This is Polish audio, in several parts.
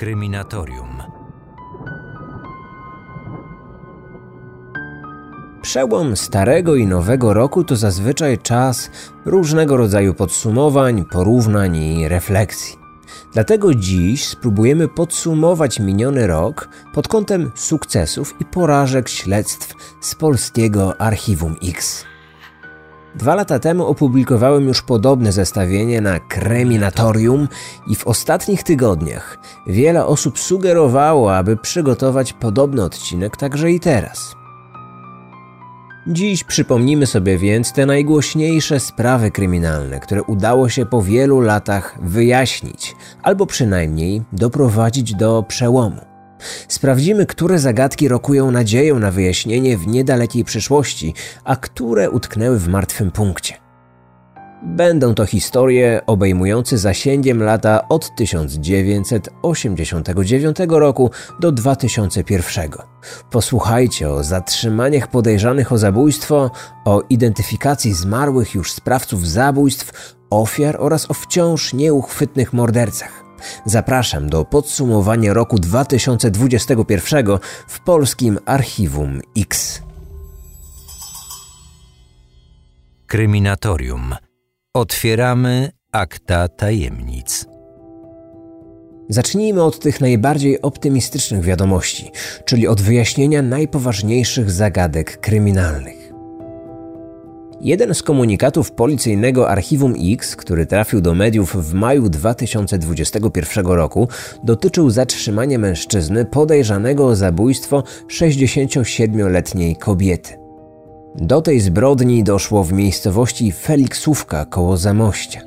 Kryminatorium. Przełom starego i nowego roku to zazwyczaj czas różnego rodzaju podsumowań, porównań i refleksji. Dlatego dziś spróbujemy podsumować miniony rok pod kątem sukcesów i porażek śledztw z polskiego Archiwum X. Dwa lata temu opublikowałem już podobne zestawienie na Kreminatorium i w ostatnich tygodniach wiele osób sugerowało, aby przygotować podobny odcinek także i teraz. Dziś przypomnimy sobie więc te najgłośniejsze sprawy kryminalne, które udało się po wielu latach wyjaśnić, albo przynajmniej doprowadzić do przełomu. Sprawdzimy, które zagadki rokują nadzieję na wyjaśnienie w niedalekiej przyszłości, a które utknęły w martwym punkcie. Będą to historie obejmujące zasięgiem lata od 1989 roku do 2001. Posłuchajcie o zatrzymaniach podejrzanych o zabójstwo, o identyfikacji zmarłych już sprawców zabójstw, ofiar oraz o wciąż nieuchwytnych mordercach. Zapraszam do podsumowania roku 2021 w polskim Archiwum X. Kryminatorium. Otwieramy akta tajemnic. Zacznijmy od tych najbardziej optymistycznych wiadomości, czyli od wyjaśnienia najpoważniejszych zagadek kryminalnych. Jeden z komunikatów policyjnego Archiwum X, który trafił do mediów w maju 2021 roku, dotyczył zatrzymania mężczyzny podejrzanego o zabójstwo 67-letniej kobiety. Do tej zbrodni doszło w miejscowości Feliksówka koło Zamościa.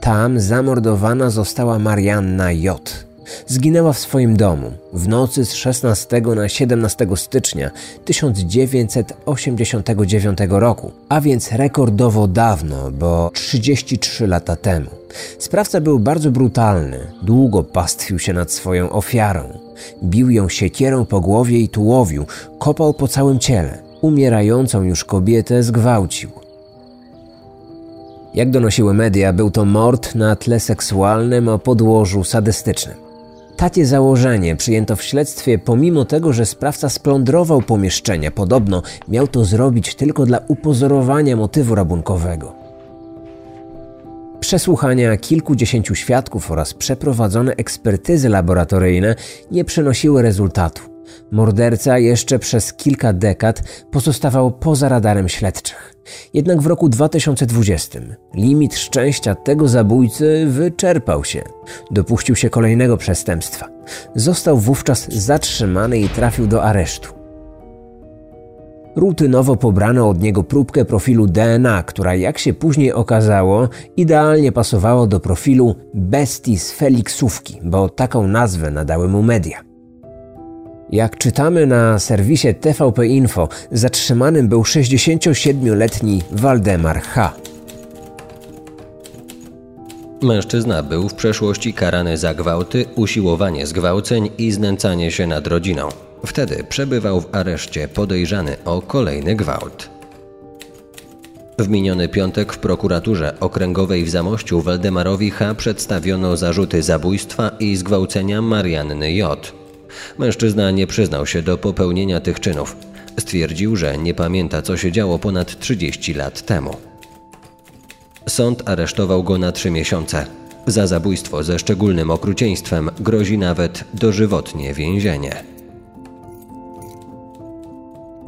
Tam zamordowana została Marianna J. Zginęła w swoim domu w nocy z 16 na 17 stycznia 1989 roku, a więc rekordowo dawno, bo 33 lata temu. Sprawca był bardzo brutalny, długo pastwił się nad swoją ofiarą. Bił ją siekierą po głowie i tułowiu, kopał po całym ciele umierającą już kobietę zgwałcił. Jak donosiły media, był to mord na tle seksualnym o podłożu sadystycznym. Takie założenie przyjęto w śledztwie, pomimo tego, że sprawca splądrował pomieszczenia. Podobno miał to zrobić tylko dla upozorowania motywu rabunkowego. Przesłuchania kilkudziesięciu świadków oraz przeprowadzone ekspertyzy laboratoryjne nie przynosiły rezultatu. Morderca jeszcze przez kilka dekad pozostawał poza radarem śledczych. Jednak w roku 2020 limit szczęścia tego zabójcy wyczerpał się. Dopuścił się kolejnego przestępstwa. Został wówczas zatrzymany i trafił do aresztu. Rutynowo pobrano od niego próbkę profilu DNA, która jak się później okazało, idealnie pasowała do profilu bestii z bo taką nazwę nadały mu media. Jak czytamy na serwisie TVP Info, zatrzymanym był 67-letni Waldemar H. Mężczyzna był w przeszłości karany za gwałty, usiłowanie zgwałceń i znęcanie się nad rodziną. Wtedy przebywał w areszcie podejrzany o kolejny gwałt. W miniony piątek w prokuraturze okręgowej w Zamościu Waldemarowi H. przedstawiono zarzuty zabójstwa i zgwałcenia Marianny J. Mężczyzna nie przyznał się do popełnienia tych czynów. Stwierdził, że nie pamięta, co się działo ponad 30 lat temu. Sąd aresztował go na trzy miesiące. Za zabójstwo ze szczególnym okrucieństwem grozi nawet dożywotnie więzienie.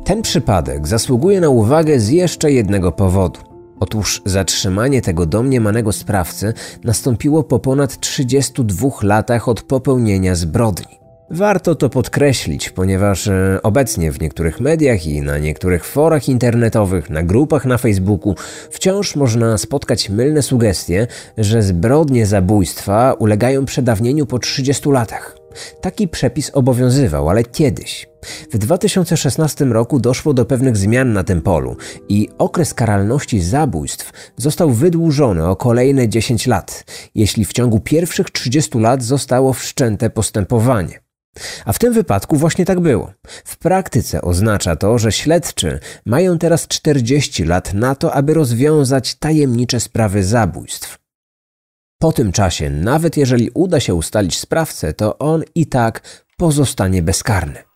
Ten przypadek zasługuje na uwagę z jeszcze jednego powodu. Otóż zatrzymanie tego domniemanego sprawcy nastąpiło po ponad 32 latach od popełnienia zbrodni. Warto to podkreślić, ponieważ e, obecnie w niektórych mediach i na niektórych forach internetowych, na grupach na Facebooku wciąż można spotkać mylne sugestie, że zbrodnie zabójstwa ulegają przedawnieniu po 30 latach. Taki przepis obowiązywał, ale kiedyś. W 2016 roku doszło do pewnych zmian na tym polu i okres karalności zabójstw został wydłużony o kolejne 10 lat, jeśli w ciągu pierwszych 30 lat zostało wszczęte postępowanie. A w tym wypadku właśnie tak było. W praktyce oznacza to, że śledczy mają teraz 40 lat na to, aby rozwiązać tajemnicze sprawy zabójstw. Po tym czasie, nawet jeżeli uda się ustalić sprawcę, to on i tak pozostanie bezkarny.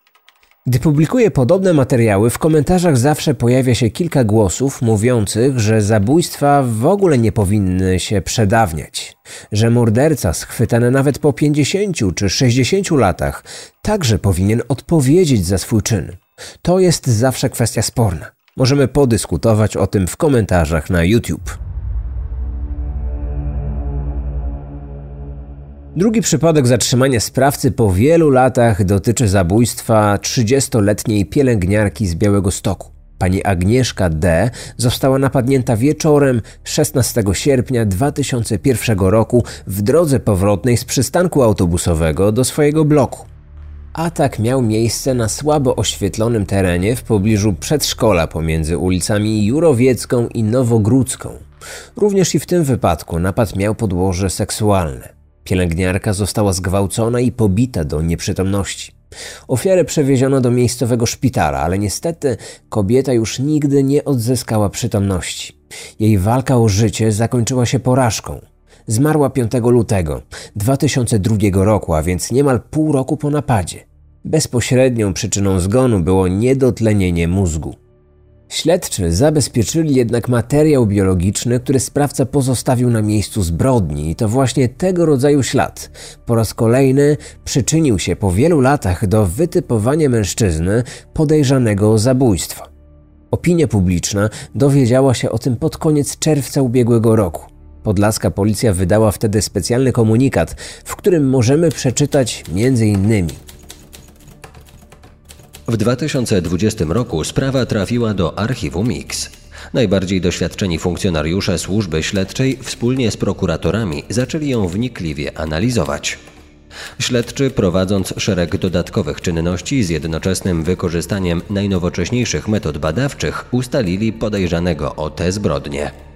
Gdy publikuję podobne materiały, w komentarzach zawsze pojawia się kilka głosów mówiących, że zabójstwa w ogóle nie powinny się przedawniać, że morderca schwytany nawet po 50 czy 60 latach także powinien odpowiedzieć za swój czyn. To jest zawsze kwestia sporna. Możemy podyskutować o tym w komentarzach na YouTube. Drugi przypadek zatrzymania sprawcy po wielu latach dotyczy zabójstwa 30-letniej pielęgniarki z Białego Stoku. Pani Agnieszka D. została napadnięta wieczorem 16 sierpnia 2001 roku w drodze powrotnej z przystanku autobusowego do swojego bloku. Atak miał miejsce na słabo oświetlonym terenie w pobliżu przedszkola pomiędzy ulicami Jurowiecką i Nowogródzką. Również i w tym wypadku napad miał podłoże seksualne. Pielęgniarka została zgwałcona i pobita do nieprzytomności. Ofiarę przewieziono do miejscowego szpitala, ale niestety kobieta już nigdy nie odzyskała przytomności. Jej walka o życie zakończyła się porażką. Zmarła 5 lutego 2002 roku, a więc niemal pół roku po napadzie. Bezpośrednią przyczyną zgonu było niedotlenienie mózgu. Śledczy zabezpieczyli jednak materiał biologiczny, który sprawca pozostawił na miejscu zbrodni i to właśnie tego rodzaju ślad po raz kolejny przyczynił się po wielu latach do wytypowania mężczyzny podejrzanego o zabójstwo. Opinia publiczna dowiedziała się o tym pod koniec czerwca ubiegłego roku. Podlaska policja wydała wtedy specjalny komunikat, w którym możemy przeczytać między innymi w 2020 roku sprawa trafiła do archiwum Mix. Najbardziej doświadczeni funkcjonariusze służby śledczej wspólnie z prokuratorami zaczęli ją wnikliwie analizować. Śledczy, prowadząc szereg dodatkowych czynności z jednoczesnym wykorzystaniem najnowocześniejszych metod badawczych, ustalili podejrzanego o te zbrodnie.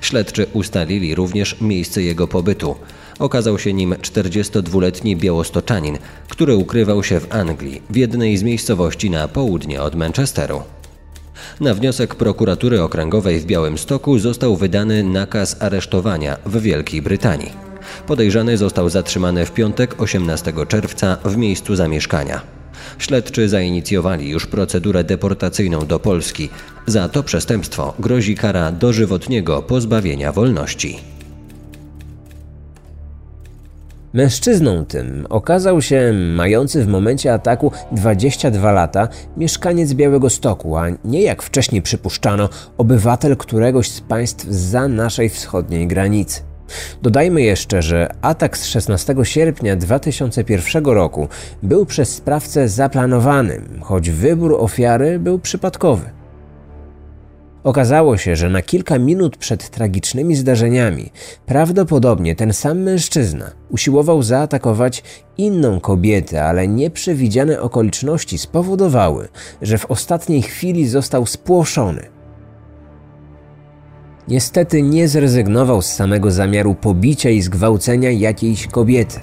Śledczy ustalili również miejsce jego pobytu. Okazał się nim 42-letni białostoczanin, który ukrywał się w Anglii, w jednej z miejscowości na południe od Manchesteru. Na wniosek prokuratury okręgowej w Białymstoku został wydany nakaz aresztowania w Wielkiej Brytanii. Podejrzany został zatrzymany w piątek 18 czerwca w miejscu zamieszkania. Śledczy zainicjowali już procedurę deportacyjną do Polski. Za to przestępstwo grozi kara dożywotniego pozbawienia wolności. Mężczyzną tym okazał się mający w momencie ataku 22 lata mieszkaniec Białego Stoku, a nie jak wcześniej przypuszczano, obywatel któregoś z państw za naszej wschodniej granicy. Dodajmy jeszcze, że atak z 16 sierpnia 2001 roku był przez sprawcę zaplanowany, choć wybór ofiary był przypadkowy. Okazało się, że na kilka minut przed tragicznymi zdarzeniami prawdopodobnie ten sam mężczyzna usiłował zaatakować inną kobietę, ale nieprzewidziane okoliczności spowodowały, że w ostatniej chwili został spłoszony. Niestety nie zrezygnował z samego zamiaru pobicia i zgwałcenia jakiejś kobiety.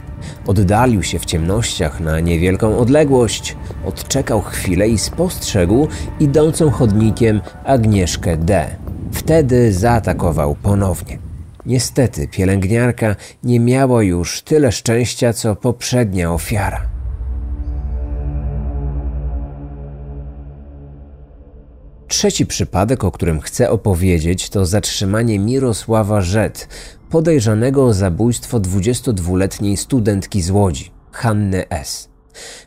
Oddalił się w ciemnościach na niewielką odległość, odczekał chwilę i spostrzegł idącą chodnikiem Agnieszkę D. Wtedy zaatakował ponownie. Niestety pielęgniarka nie miała już tyle szczęścia co poprzednia ofiara. Trzeci przypadek, o którym chcę opowiedzieć, to zatrzymanie Mirosława Rzet, podejrzanego o zabójstwo 22-letniej studentki z Łodzi, Hanny S.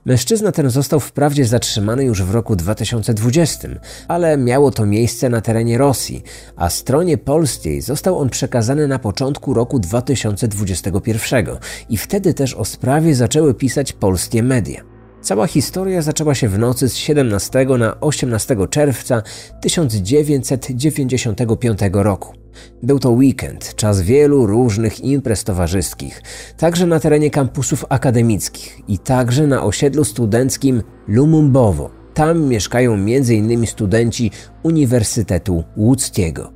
Mężczyzna ten został wprawdzie zatrzymany już w roku 2020, ale miało to miejsce na terenie Rosji, a stronie polskiej został on przekazany na początku roku 2021 i wtedy też o sprawie zaczęły pisać polskie media. Cała historia zaczęła się w nocy z 17 na 18 czerwca 1995 roku. Był to weekend, czas wielu różnych imprez towarzyskich, także na terenie kampusów akademickich i także na osiedlu studenckim Lumumbowo. Tam mieszkają m.in. studenci Uniwersytetu Łódzkiego.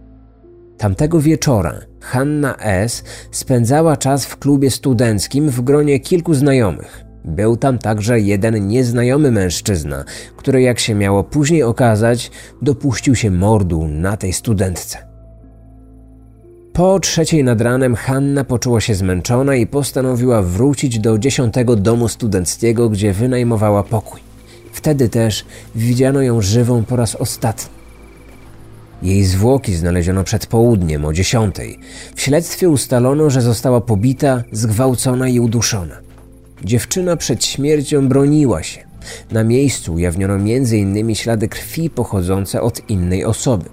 Tamtego wieczora Hanna S. spędzała czas w klubie studenckim w gronie kilku znajomych. Był tam także jeden nieznajomy mężczyzna, który, jak się miało później okazać, dopuścił się mordu na tej studentce. Po trzeciej nad ranem Hanna poczuła się zmęczona i postanowiła wrócić do dziesiątego domu studenckiego, gdzie wynajmowała pokój. Wtedy też widziano ją żywą po raz ostatni. Jej zwłoki znaleziono przed południem o dziesiątej. W śledztwie ustalono, że została pobita, zgwałcona i uduszona. Dziewczyna przed śmiercią broniła się. Na miejscu ujawniono m.in. ślady krwi pochodzące od innej osoby.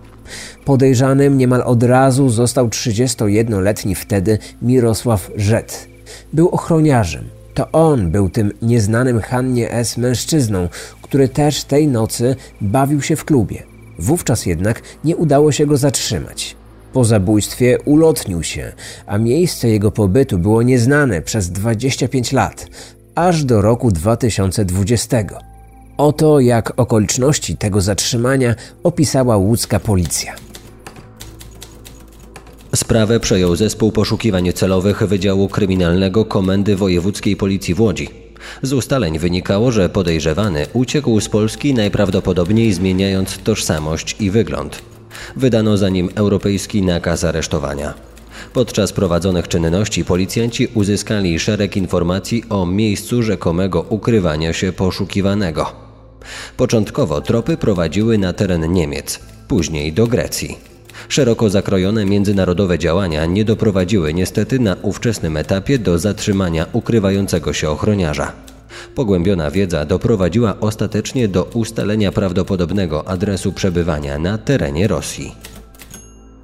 Podejrzanym niemal od razu został 31-letni wtedy Mirosław Rzet. Był ochroniarzem. To on był tym nieznanym Hannie S. mężczyzną, który też tej nocy bawił się w klubie. Wówczas jednak nie udało się go zatrzymać. Po zabójstwie ulotnił się, a miejsce jego pobytu było nieznane przez 25 lat, aż do roku 2020. Oto jak okoliczności tego zatrzymania opisała łódzka policja. Sprawę przejął zespół poszukiwań celowych Wydziału Kryminalnego Komendy Wojewódzkiej Policji w Łodzi. Z ustaleń wynikało, że podejrzewany uciekł z Polski najprawdopodobniej zmieniając tożsamość i wygląd. Wydano za nim europejski nakaz aresztowania. Podczas prowadzonych czynności policjanci uzyskali szereg informacji o miejscu rzekomego ukrywania się poszukiwanego. Początkowo tropy prowadziły na teren Niemiec, później do Grecji. Szeroko zakrojone międzynarodowe działania nie doprowadziły niestety na ówczesnym etapie do zatrzymania ukrywającego się ochroniarza. Pogłębiona wiedza doprowadziła ostatecznie do ustalenia prawdopodobnego adresu przebywania na terenie Rosji.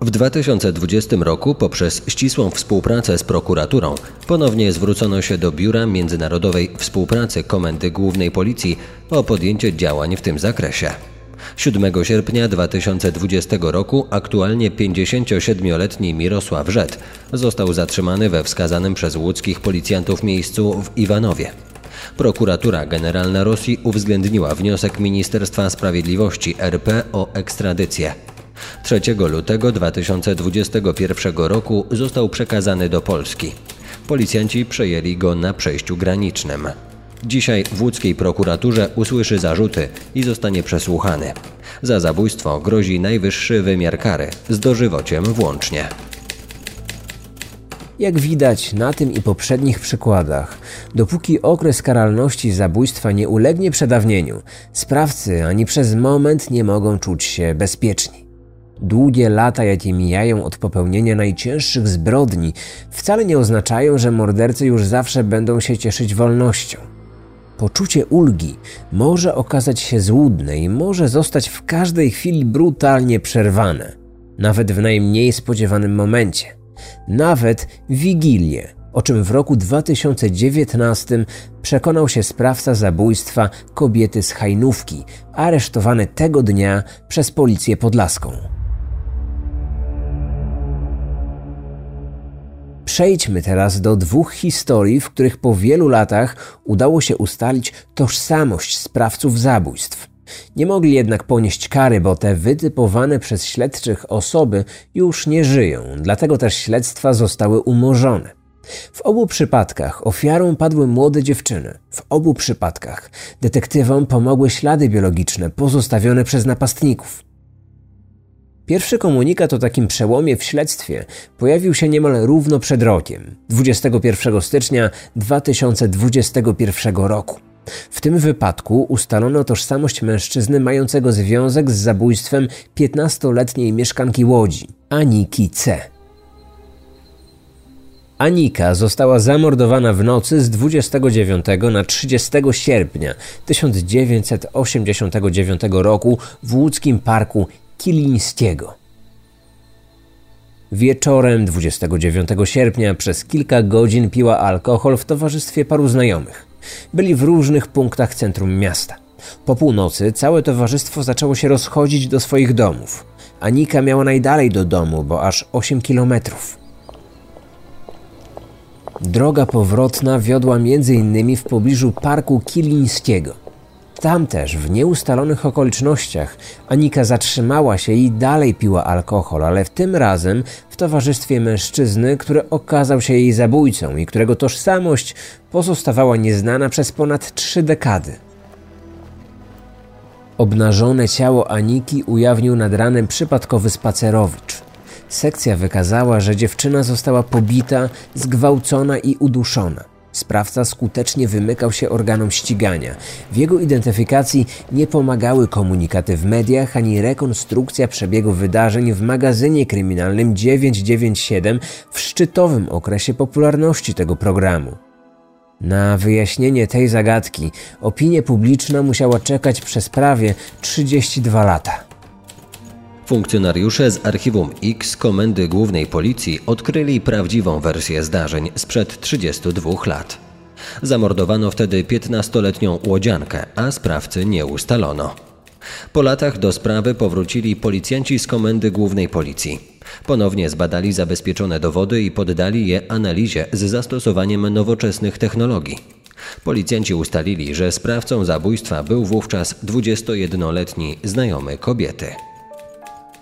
W 2020 roku poprzez ścisłą współpracę z prokuraturą ponownie zwrócono się do Biura Międzynarodowej Współpracy Komendy Głównej Policji o podjęcie działań w tym zakresie. 7 sierpnia 2020 roku aktualnie 57-letni Mirosław Rzet został zatrzymany we wskazanym przez łódzkich policjantów miejscu w Iwanowie. Prokuratura Generalna Rosji uwzględniła wniosek Ministerstwa Sprawiedliwości RP o ekstradycję. 3 lutego 2021 roku został przekazany do Polski. Policjanci przejęli go na przejściu granicznym. Dzisiaj w łódzkiej prokuraturze usłyszy zarzuty i zostanie przesłuchany. Za zabójstwo grozi najwyższy wymiar kary z dożywociem włącznie. Jak widać na tym i poprzednich przykładach, dopóki okres karalności zabójstwa nie ulegnie przedawnieniu, sprawcy ani przez moment nie mogą czuć się bezpieczni. Długie lata, jakie mijają od popełnienia najcięższych zbrodni, wcale nie oznaczają, że mordercy już zawsze będą się cieszyć wolnością. Poczucie ulgi może okazać się złudne i może zostać w każdej chwili brutalnie przerwane, nawet w najmniej spodziewanym momencie, nawet Wigilię, o czym w roku 2019 przekonał się sprawca zabójstwa kobiety z Hajnówki, aresztowany tego dnia przez policję podlaską. Przejdźmy teraz do dwóch historii, w których po wielu latach udało się ustalić tożsamość sprawców zabójstw. Nie mogli jednak ponieść kary, bo te wytypowane przez śledczych osoby już nie żyją, dlatego też śledztwa zostały umorzone. W obu przypadkach ofiarą padły młode dziewczyny. W obu przypadkach detektywom pomogły ślady biologiczne pozostawione przez napastników. Pierwszy komunikat o takim przełomie w śledztwie pojawił się niemal równo przed rokiem, 21 stycznia 2021 roku. W tym wypadku ustalono tożsamość mężczyzny mającego związek z zabójstwem 15-letniej mieszkanki Łodzi, Aniki C. Anika została zamordowana w nocy z 29 na 30 sierpnia 1989 roku w łódzkim parku Kilińskiego. Wieczorem 29 sierpnia przez kilka godzin piła alkohol w towarzystwie paru znajomych. Byli w różnych punktach centrum miasta. Po północy całe towarzystwo zaczęło się rozchodzić do swoich domów. Anika miała najdalej do domu, bo aż 8 kilometrów. Droga powrotna wiodła m.in. w pobliżu parku Kilińskiego. Tam też, w nieustalonych okolicznościach, Anika zatrzymała się i dalej piła alkohol, ale w tym razem w towarzystwie mężczyzny, który okazał się jej zabójcą i którego tożsamość pozostawała nieznana przez ponad trzy dekady. Obnażone ciało Aniki ujawnił nad ranem przypadkowy spacerowicz. Sekcja wykazała, że dziewczyna została pobita, zgwałcona i uduszona. Sprawca skutecznie wymykał się organom ścigania. W jego identyfikacji nie pomagały komunikaty w mediach ani rekonstrukcja przebiegu wydarzeń w magazynie kryminalnym 997 w szczytowym okresie popularności tego programu. Na wyjaśnienie tej zagadki opinia publiczna musiała czekać przez prawie 32 lata. Funkcjonariusze z archiwum X Komendy Głównej Policji odkryli prawdziwą wersję zdarzeń sprzed 32 lat. Zamordowano wtedy 15-letnią łodziankę, a sprawcy nie ustalono. Po latach do sprawy powrócili policjanci z Komendy Głównej Policji. Ponownie zbadali zabezpieczone dowody i poddali je analizie z zastosowaniem nowoczesnych technologii. Policjanci ustalili, że sprawcą zabójstwa był wówczas 21-letni znajomy kobiety.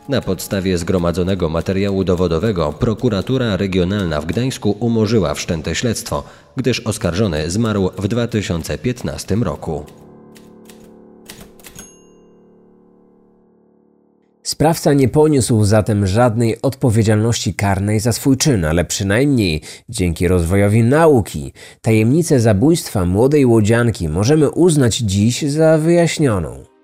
Na podstawie zgromadzonego materiału dowodowego prokuratura regionalna w Gdańsku umorzyła wszczęte śledztwo, gdyż oskarżony zmarł w 2015 roku. Sprawca nie poniósł zatem żadnej odpowiedzialności karnej za swój czyn, ale przynajmniej dzięki rozwojowi nauki tajemnicę zabójstwa młodej łodzianki możemy uznać dziś za wyjaśnioną.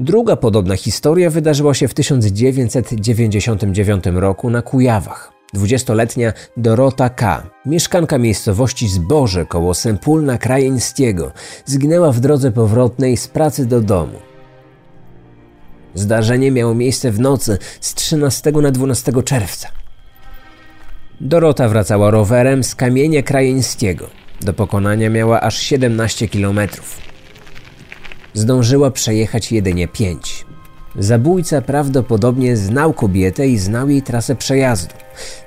Druga podobna historia wydarzyła się w 1999 roku na Kujawach. Dwudziestoletnia Dorota K., mieszkanka miejscowości Zboże koło Sempólna Krajeńskiego, zginęła w drodze powrotnej z pracy do domu. Zdarzenie miało miejsce w nocy z 13 na 12 czerwca. Dorota wracała rowerem z kamienia krajeńskiego. Do pokonania miała aż 17 kilometrów zdążyła przejechać jedynie pięć. Zabójca prawdopodobnie znał kobietę i znał jej trasę przejazdu.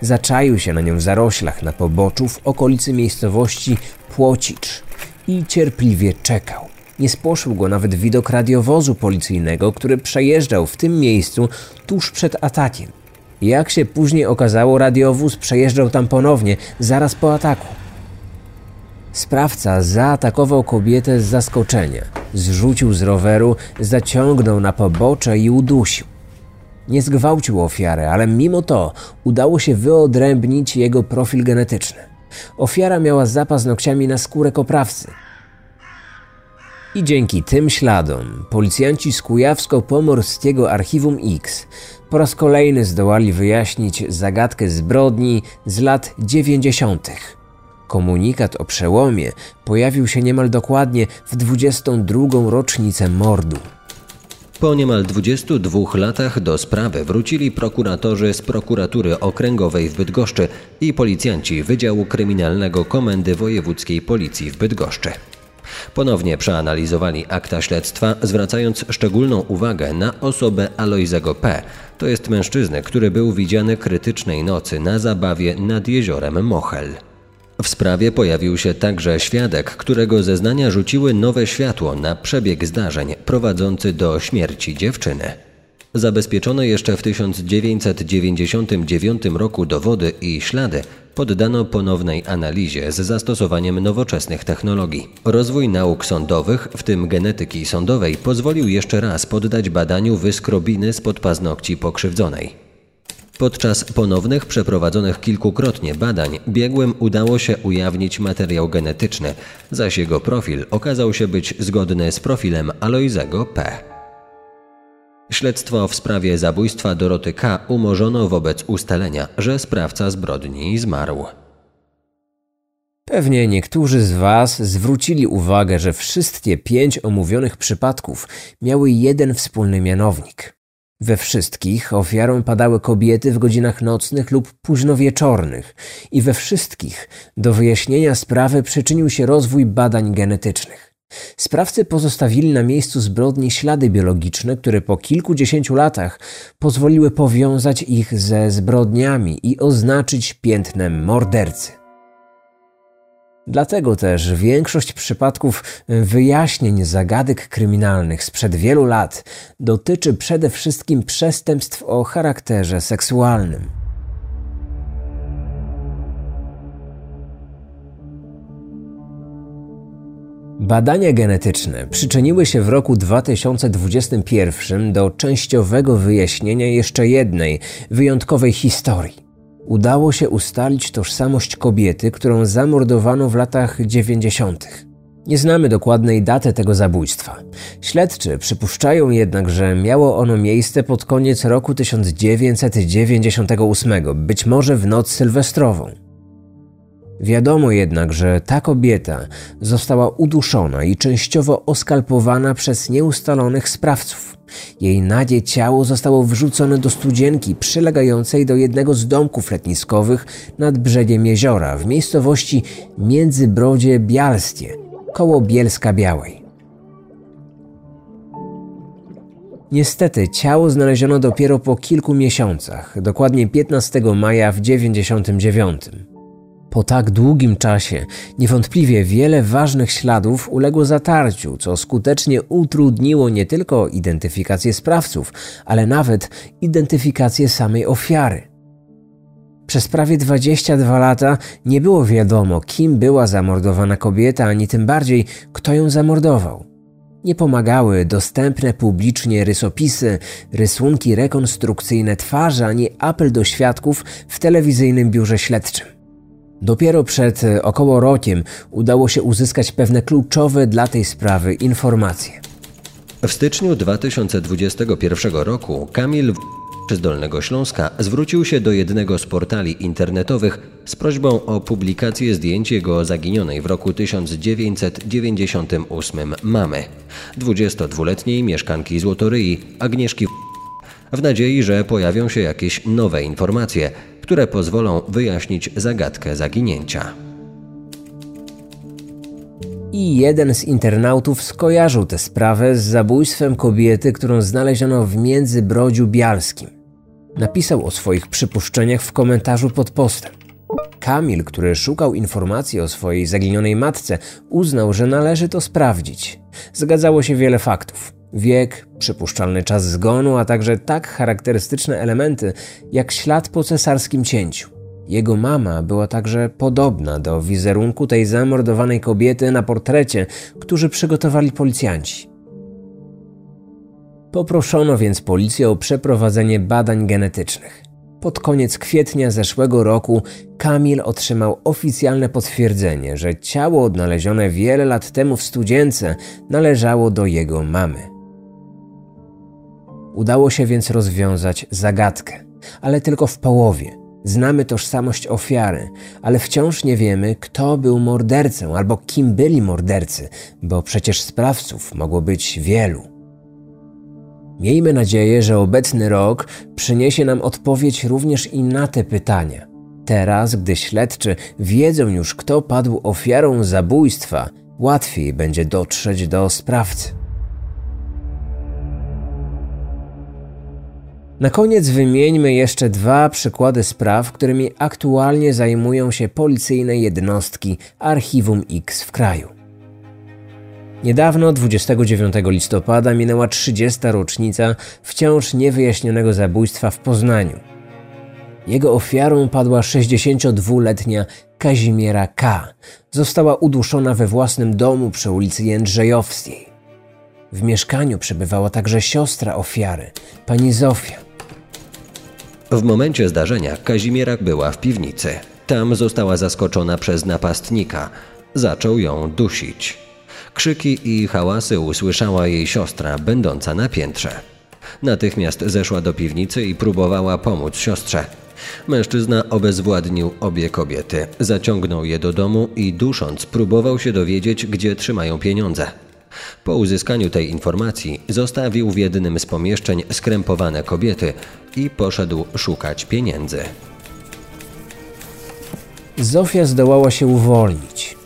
Zaczaił się na nią w zaroślach na poboczu w okolicy miejscowości Płocicz i cierpliwie czekał. Nie spłoszył go nawet widok radiowozu policyjnego, który przejeżdżał w tym miejscu tuż przed atakiem. Jak się później okazało, radiowóz przejeżdżał tam ponownie, zaraz po ataku. Sprawca zaatakował kobietę z zaskoczenia. Zrzucił z roweru, zaciągnął na pobocze i udusił. Nie zgwałcił ofiary, ale mimo to udało się wyodrębnić jego profil genetyczny. Ofiara miała zapas nogciami na skórę koprawcy. I dzięki tym śladom policjanci z Kujawsko-Pomorskiego Archiwum X po raz kolejny zdołali wyjaśnić zagadkę zbrodni z lat dziewięćdziesiątych. Komunikat o przełomie pojawił się niemal dokładnie w 22. rocznicę mordu. Po niemal 22 latach do sprawy wrócili prokuratorzy z prokuratury okręgowej w Bydgoszczy i policjanci Wydziału Kryminalnego Komendy Wojewódzkiej Policji w Bydgoszczy. Ponownie przeanalizowali akta śledztwa, zwracając szczególną uwagę na osobę Alojzego P., to jest mężczyznę, który był widziany krytycznej nocy na zabawie nad jeziorem Mochel. W sprawie pojawił się także świadek, którego zeznania rzuciły nowe światło na przebieg zdarzeń prowadzący do śmierci dziewczyny. Zabezpieczone jeszcze w 1999 roku dowody i ślady poddano ponownej analizie z zastosowaniem nowoczesnych technologii. Rozwój nauk sądowych, w tym genetyki sądowej, pozwolił jeszcze raz poddać badaniu wyskrobiny spod paznokci pokrzywdzonej. Podczas ponownych przeprowadzonych kilkukrotnie badań biegłym udało się ujawnić materiał genetyczny, zaś jego profil okazał się być zgodny z profilem Aloizego P. Śledztwo w sprawie zabójstwa Doroty K. umorzono wobec ustalenia, że sprawca zbrodni zmarł. Pewnie niektórzy z Was zwrócili uwagę, że wszystkie pięć omówionych przypadków miały jeden wspólny mianownik. We wszystkich ofiarą padały kobiety w godzinach nocnych lub późnowieczornych i we wszystkich do wyjaśnienia sprawy przyczynił się rozwój badań genetycznych. Sprawcy pozostawili na miejscu zbrodni ślady biologiczne, które po kilkudziesięciu latach pozwoliły powiązać ich ze zbrodniami i oznaczyć piętnem mordercy. Dlatego też większość przypadków wyjaśnień zagadek kryminalnych sprzed wielu lat dotyczy przede wszystkim przestępstw o charakterze seksualnym. Badania genetyczne przyczyniły się w roku 2021 do częściowego wyjaśnienia jeszcze jednej wyjątkowej historii. Udało się ustalić tożsamość kobiety, którą zamordowano w latach 90. Nie znamy dokładnej daty tego zabójstwa. Śledczy przypuszczają jednak, że miało ono miejsce pod koniec roku 1998, być może w noc sylwestrową. Wiadomo jednak, że ta kobieta została uduszona i częściowo oskalpowana przez nieustalonych sprawców. Jej nadzie ciało zostało wrzucone do studzienki przylegającej do jednego z domków letniskowych nad brzegiem jeziora w miejscowości Międzybrodzie Bialstie, koło Bielska Białej. Niestety ciało znaleziono dopiero po kilku miesiącach, dokładnie 15 maja w 99. Po tak długim czasie niewątpliwie wiele ważnych śladów uległo zatarciu, co skutecznie utrudniło nie tylko identyfikację sprawców, ale nawet identyfikację samej ofiary. Przez prawie 22 lata nie było wiadomo, kim była zamordowana kobieta, ani tym bardziej, kto ją zamordował. Nie pomagały dostępne publicznie rysopisy, rysunki rekonstrukcyjne twarzy, ani apel do świadków w telewizyjnym biurze śledczym. Dopiero przed e, około rokiem udało się uzyskać pewne kluczowe dla tej sprawy informacje. W styczniu 2021 roku Kamil z Dolnego Śląska zwrócił się do jednego z portali internetowych z prośbą o publikację zdjęć jego zaginionej w roku 1998 mamy, 22-letniej mieszkanki Złotoryi Agnieszki w nadziei, że pojawią się jakieś nowe informacje, które pozwolą wyjaśnić zagadkę zaginięcia. I jeden z internautów skojarzył tę sprawę z zabójstwem kobiety, którą znaleziono w Międzybrodziu Bialskim. Napisał o swoich przypuszczeniach w komentarzu pod postem. Kamil, który szukał informacji o swojej zaginionej matce, uznał, że należy to sprawdzić. Zgadzało się wiele faktów wiek, przypuszczalny czas zgonu, a także tak charakterystyczne elementy jak ślad po cesarskim cięciu. Jego mama była także podobna do wizerunku tej zamordowanej kobiety na portrecie, który przygotowali policjanci. Poproszono więc policję o przeprowadzenie badań genetycznych. Pod koniec kwietnia zeszłego roku Kamil otrzymał oficjalne potwierdzenie, że ciało odnalezione wiele lat temu w studience należało do jego mamy. Udało się więc rozwiązać zagadkę, ale tylko w połowie. Znamy tożsamość ofiary, ale wciąż nie wiemy, kto był mordercą albo kim byli mordercy, bo przecież sprawców mogło być wielu. Miejmy nadzieję, że obecny rok przyniesie nam odpowiedź również i na te pytania. Teraz, gdy śledczy wiedzą już, kto padł ofiarą zabójstwa, łatwiej będzie dotrzeć do sprawcy. Na koniec wymieńmy jeszcze dwa przykłady spraw, którymi aktualnie zajmują się policyjne jednostki Archiwum X w kraju. Niedawno, 29 listopada, minęła 30. rocznica wciąż niewyjaśnionego zabójstwa w Poznaniu. Jego ofiarą padła 62-letnia Kazimiera K. Została uduszona we własnym domu przy ulicy Jędrzejowskiej. W mieszkaniu przebywała także siostra ofiary, pani Zofia. W momencie zdarzenia Kazimiera była w piwnicy. Tam została zaskoczona przez napastnika. Zaczął ją dusić. Krzyki i hałasy usłyszała jej siostra, będąca na piętrze. Natychmiast zeszła do piwnicy i próbowała pomóc siostrze. Mężczyzna obezwładnił obie kobiety, zaciągnął je do domu i dusząc próbował się dowiedzieć, gdzie trzymają pieniądze. Po uzyskaniu tej informacji zostawił w jednym z pomieszczeń skrępowane kobiety i poszedł szukać pieniędzy. Zofia zdołała się uwolnić.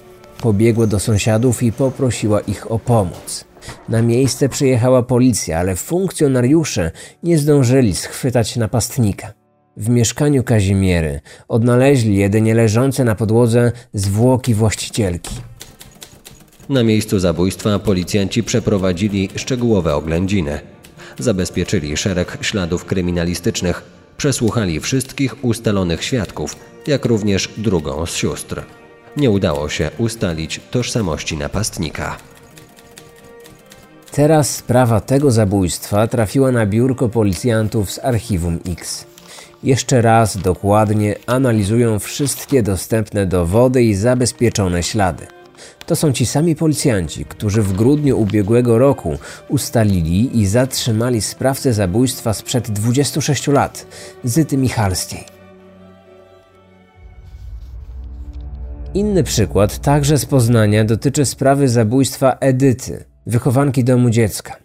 Pobiegła do sąsiadów i poprosiła ich o pomoc. Na miejsce przyjechała policja, ale funkcjonariusze nie zdążyli schwytać napastnika. W mieszkaniu Kazimiery odnaleźli jedynie leżące na podłodze zwłoki właścicielki. Na miejscu zabójstwa policjanci przeprowadzili szczegółowe oględziny. Zabezpieczyli szereg śladów kryminalistycznych, przesłuchali wszystkich ustalonych świadków, jak również drugą z sióstr. Nie udało się ustalić tożsamości napastnika. Teraz sprawa tego zabójstwa trafiła na biurko policjantów z archiwum X. Jeszcze raz dokładnie analizują wszystkie dostępne dowody i zabezpieczone ślady. To są ci sami policjanci, którzy w grudniu ubiegłego roku ustalili i zatrzymali sprawcę zabójstwa sprzed 26 lat, Zyty Michalskiej. Inny przykład, także z Poznania, dotyczy sprawy zabójstwa Edyty, wychowanki domu dziecka.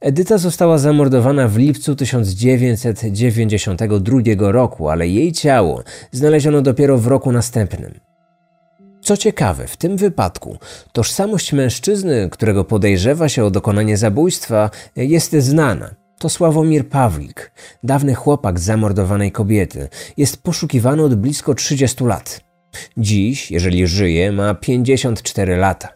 Edyta została zamordowana w lipcu 1992 roku, ale jej ciało znaleziono dopiero w roku następnym. Co ciekawe, w tym wypadku tożsamość mężczyzny, którego podejrzewa się o dokonanie zabójstwa, jest znana. To Sławomir Pawlik, dawny chłopak zamordowanej kobiety. Jest poszukiwany od blisko 30 lat. Dziś, jeżeli żyje, ma 54 lata.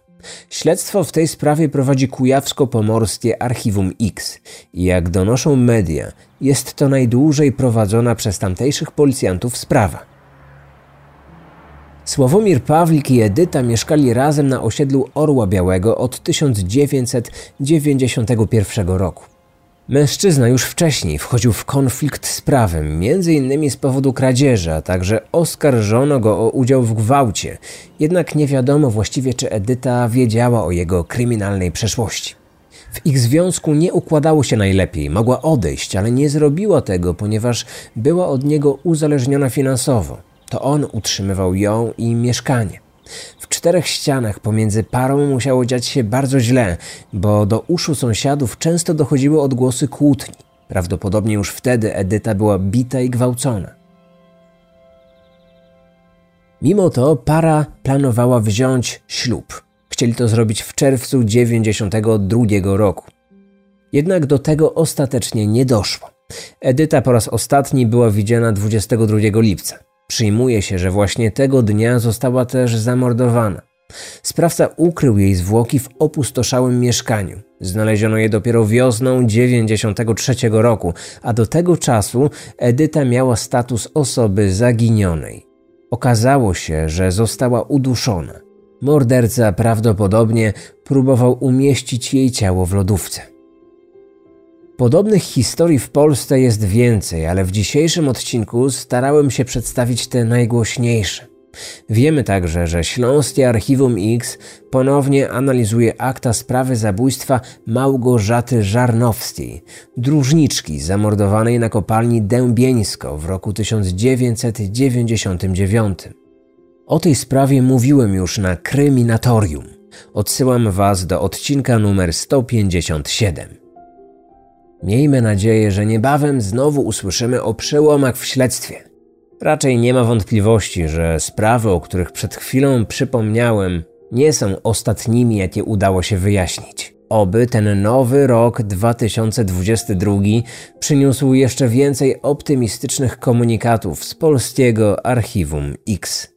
Śledztwo w tej sprawie prowadzi Kujawsko-Pomorskie Archiwum X jak donoszą media, jest to najdłużej prowadzona przez tamtejszych policjantów sprawa. Sławomir Pawlik i Edyta mieszkali razem na osiedlu Orła Białego od 1991 roku. Mężczyzna już wcześniej wchodził w konflikt z prawem, m.in. z powodu kradzieży, a także oskarżono go o udział w gwałcie. Jednak nie wiadomo właściwie, czy Edyta wiedziała o jego kryminalnej przeszłości. W ich związku nie układało się najlepiej, mogła odejść, ale nie zrobiła tego, ponieważ była od niego uzależniona finansowo. To on utrzymywał ją i mieszkanie. W czterech ścianach pomiędzy parą musiało dziać się bardzo źle, bo do uszu sąsiadów często dochodziły odgłosy kłótni. Prawdopodobnie już wtedy Edyta była bita i gwałcona. Mimo to para planowała wziąć ślub. Chcieli to zrobić w czerwcu 92 roku. Jednak do tego ostatecznie nie doszło. Edyta po raz ostatni była widziana 22 lipca. Przyjmuje się, że właśnie tego dnia została też zamordowana. Sprawca ukrył jej zwłoki w opustoszałym mieszkaniu. Znaleziono je dopiero wiosną 93 roku, a do tego czasu Edyta miała status osoby zaginionej. Okazało się, że została uduszona. Morderca prawdopodobnie próbował umieścić jej ciało w lodówce. Podobnych historii w Polsce jest więcej, ale w dzisiejszym odcinku starałem się przedstawić te najgłośniejsze. Wiemy także, że Śląskie Archiwum X ponownie analizuje akta sprawy zabójstwa Małgorzaty Żarnowskiej, dróżniczki zamordowanej na kopalni Dębieńsko w roku 1999. O tej sprawie mówiłem już na Kryminatorium. Odsyłam Was do odcinka numer 157. Miejmy nadzieję, że niebawem znowu usłyszymy o przełomach w śledztwie. Raczej nie ma wątpliwości, że sprawy, o których przed chwilą przypomniałem, nie są ostatnimi, jakie udało się wyjaśnić. Oby ten nowy rok 2022 przyniósł jeszcze więcej optymistycznych komunikatów z polskiego archiwum X.